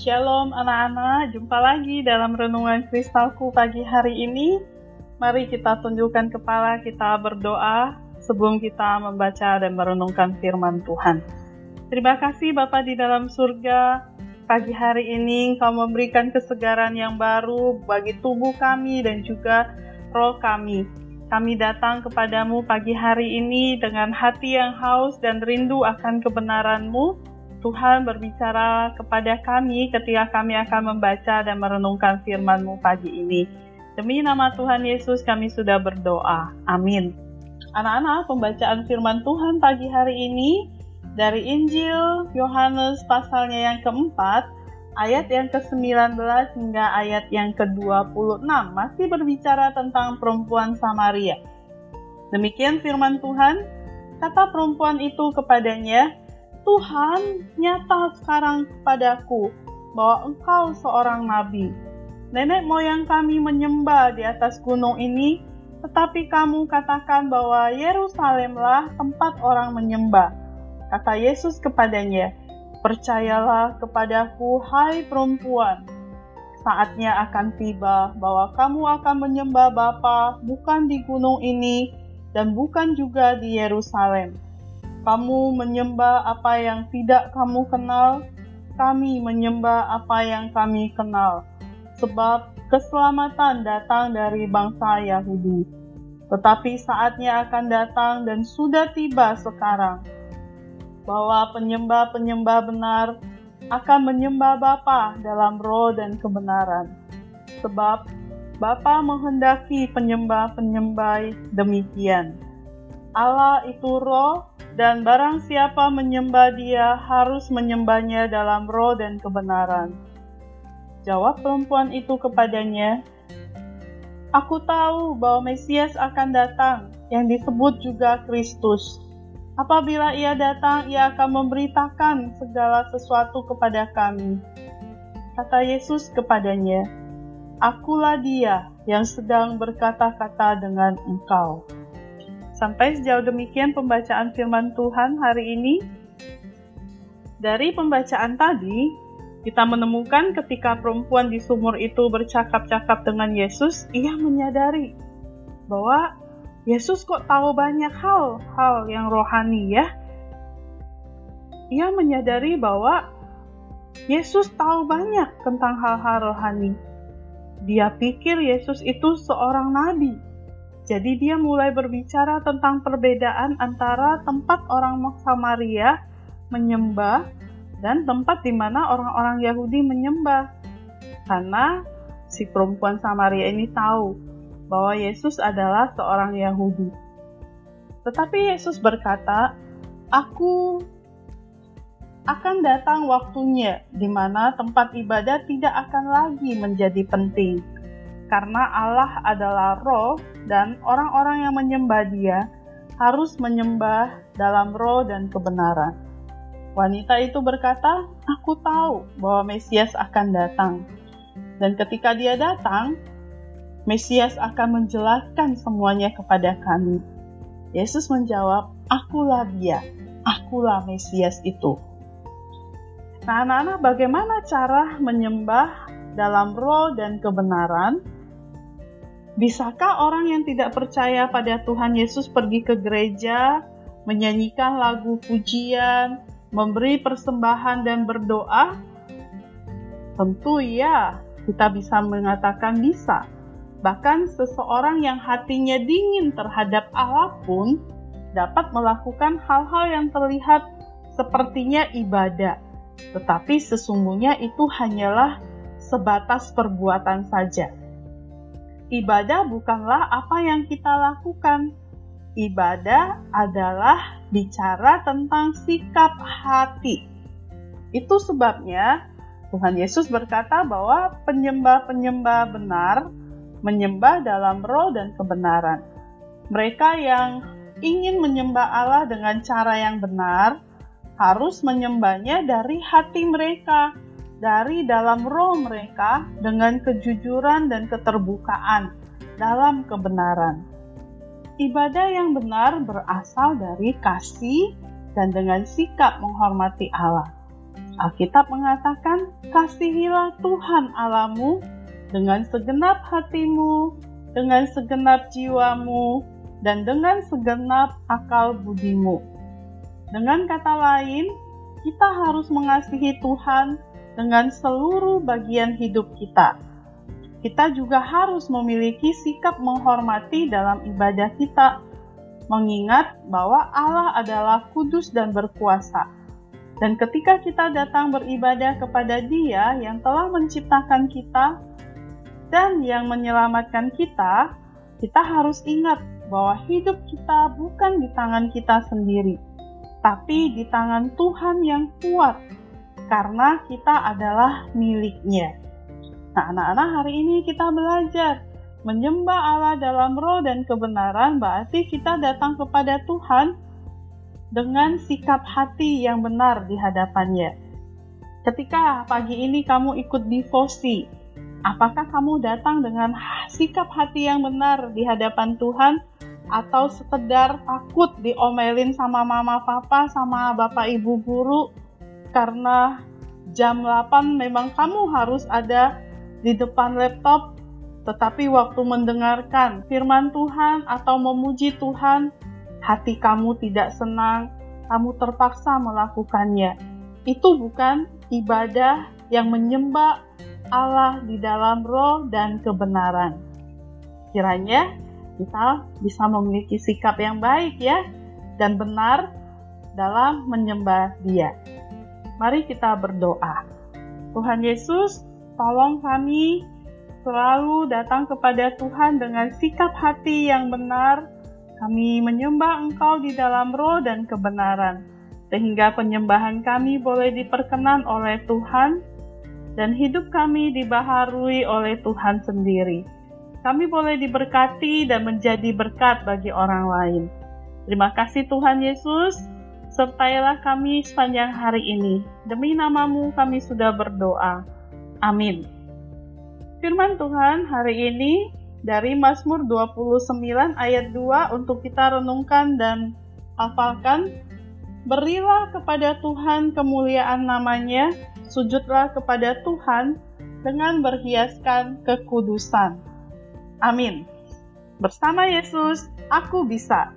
Shalom anak-anak, jumpa lagi dalam renungan kristalku pagi hari ini. Mari kita tundukkan kepala kita berdoa sebelum kita membaca dan merenungkan firman Tuhan. Terima kasih Bapa di dalam surga, pagi hari ini Engkau memberikan kesegaran yang baru bagi tubuh kami dan juga roh kami. Kami datang kepadamu pagi hari ini dengan hati yang haus dan rindu akan kebenaran-Mu. Tuhan berbicara kepada kami ketika kami akan membaca dan merenungkan firman-Mu pagi ini. Demi nama Tuhan Yesus kami sudah berdoa. Amin. Anak-anak, pembacaan firman Tuhan pagi hari ini dari Injil Yohanes pasalnya yang keempat ayat yang ke-19 hingga ayat yang ke-26 masih berbicara tentang perempuan Samaria. Demikian firman Tuhan, kata perempuan itu kepadanya, Tuhan nyata sekarang kepadaku bahwa engkau seorang nabi. Nenek moyang kami menyembah di atas gunung ini, tetapi kamu katakan bahwa Yerusalemlah tempat orang menyembah. Kata Yesus kepadanya, Percayalah kepadaku, hai perempuan, saatnya akan tiba bahwa kamu akan menyembah Bapa bukan di gunung ini dan bukan juga di Yerusalem. Kamu menyembah apa yang tidak kamu kenal, kami menyembah apa yang kami kenal, sebab keselamatan datang dari bangsa Yahudi. Tetapi saatnya akan datang dan sudah tiba sekarang bahwa penyembah-penyembah benar akan menyembah Bapa dalam roh dan kebenaran. Sebab Bapa menghendaki penyembah-penyembah demikian. Allah itu roh dan barang siapa menyembah dia harus menyembahnya dalam roh dan kebenaran. Jawab perempuan itu kepadanya, Aku tahu bahwa Mesias akan datang, yang disebut juga Kristus. Apabila ia datang, ia akan memberitakan segala sesuatu kepada kami. Kata Yesus kepadanya, Akulah dia yang sedang berkata-kata dengan engkau. Sampai sejauh demikian pembacaan firman Tuhan hari ini. Dari pembacaan tadi, kita menemukan ketika perempuan di sumur itu bercakap-cakap dengan Yesus, ia menyadari bahwa Yesus kok tahu banyak hal-hal yang rohani ya? Ia menyadari bahwa Yesus tahu banyak tentang hal-hal rohani. Dia pikir Yesus itu seorang nabi. Jadi dia mulai berbicara tentang perbedaan antara tempat orang Samaria menyembah dan tempat di mana orang-orang Yahudi menyembah. Karena si perempuan Samaria ini tahu bahwa Yesus adalah seorang Yahudi. Tetapi Yesus berkata, "Aku akan datang waktunya di mana tempat ibadah tidak akan lagi menjadi penting, karena Allah adalah Roh, dan orang-orang yang menyembah Dia harus menyembah dalam roh dan kebenaran." Wanita itu berkata, "Aku tahu bahwa Mesias akan datang." Dan ketika dia datang, Mesias akan menjelaskan semuanya kepada kami. Yesus menjawab, Akulah dia, akulah Mesias itu. Nah, anak-anak, bagaimana cara menyembah dalam roh dan kebenaran? Bisakah orang yang tidak percaya pada Tuhan Yesus pergi ke gereja, menyanyikan lagu pujian, memberi persembahan dan berdoa? Tentu ya, kita bisa mengatakan bisa. Bahkan seseorang yang hatinya dingin terhadap Allah pun dapat melakukan hal-hal yang terlihat sepertinya ibadah, tetapi sesungguhnya itu hanyalah sebatas perbuatan saja. Ibadah bukanlah apa yang kita lakukan. Ibadah adalah bicara tentang sikap hati. Itu sebabnya Tuhan Yesus berkata bahwa penyembah-penyembah benar menyembah dalam roh dan kebenaran. Mereka yang ingin menyembah Allah dengan cara yang benar harus menyembahnya dari hati mereka, dari dalam roh mereka dengan kejujuran dan keterbukaan dalam kebenaran. Ibadah yang benar berasal dari kasih dan dengan sikap menghormati Allah. Alkitab mengatakan, "Kasihilah Tuhan Alamu dengan segenap hatimu, dengan segenap jiwamu, dan dengan segenap akal budimu." Dengan kata lain, kita harus mengasihi Tuhan dengan seluruh bagian hidup kita. Kita juga harus memiliki sikap menghormati dalam ibadah kita, mengingat bahwa Allah adalah kudus dan berkuasa dan ketika kita datang beribadah kepada Dia yang telah menciptakan kita dan yang menyelamatkan kita, kita harus ingat bahwa hidup kita bukan di tangan kita sendiri, tapi di tangan Tuhan yang kuat, karena kita adalah miliknya. Nah, anak-anak, hari ini kita belajar menyembah Allah dalam roh dan kebenaran, berarti kita datang kepada Tuhan dengan sikap hati yang benar di hadapannya. Ketika pagi ini kamu ikut devosi, apakah kamu datang dengan sikap hati yang benar di hadapan Tuhan atau sekedar takut diomelin sama mama papa sama bapak ibu guru karena jam 8 memang kamu harus ada di depan laptop tetapi waktu mendengarkan firman Tuhan atau memuji Tuhan hati kamu tidak senang, kamu terpaksa melakukannya. Itu bukan ibadah yang menyembah Allah di dalam roh dan kebenaran. Kiranya kita bisa memiliki sikap yang baik ya dan benar dalam menyembah Dia. Mari kita berdoa. Tuhan Yesus, tolong kami selalu datang kepada Tuhan dengan sikap hati yang benar, kami menyembah Engkau di dalam roh dan kebenaran, sehingga penyembahan kami boleh diperkenan oleh Tuhan dan hidup kami dibaharui oleh Tuhan sendiri. Kami boleh diberkati dan menjadi berkat bagi orang lain. Terima kasih Tuhan Yesus, sertailah kami sepanjang hari ini. Demi namamu kami sudah berdoa. Amin. Firman Tuhan hari ini dari Mazmur 29 ayat 2 untuk kita renungkan dan hafalkan. Berilah kepada Tuhan kemuliaan namanya, sujudlah kepada Tuhan dengan berhiaskan kekudusan. Amin. Bersama Yesus, aku bisa.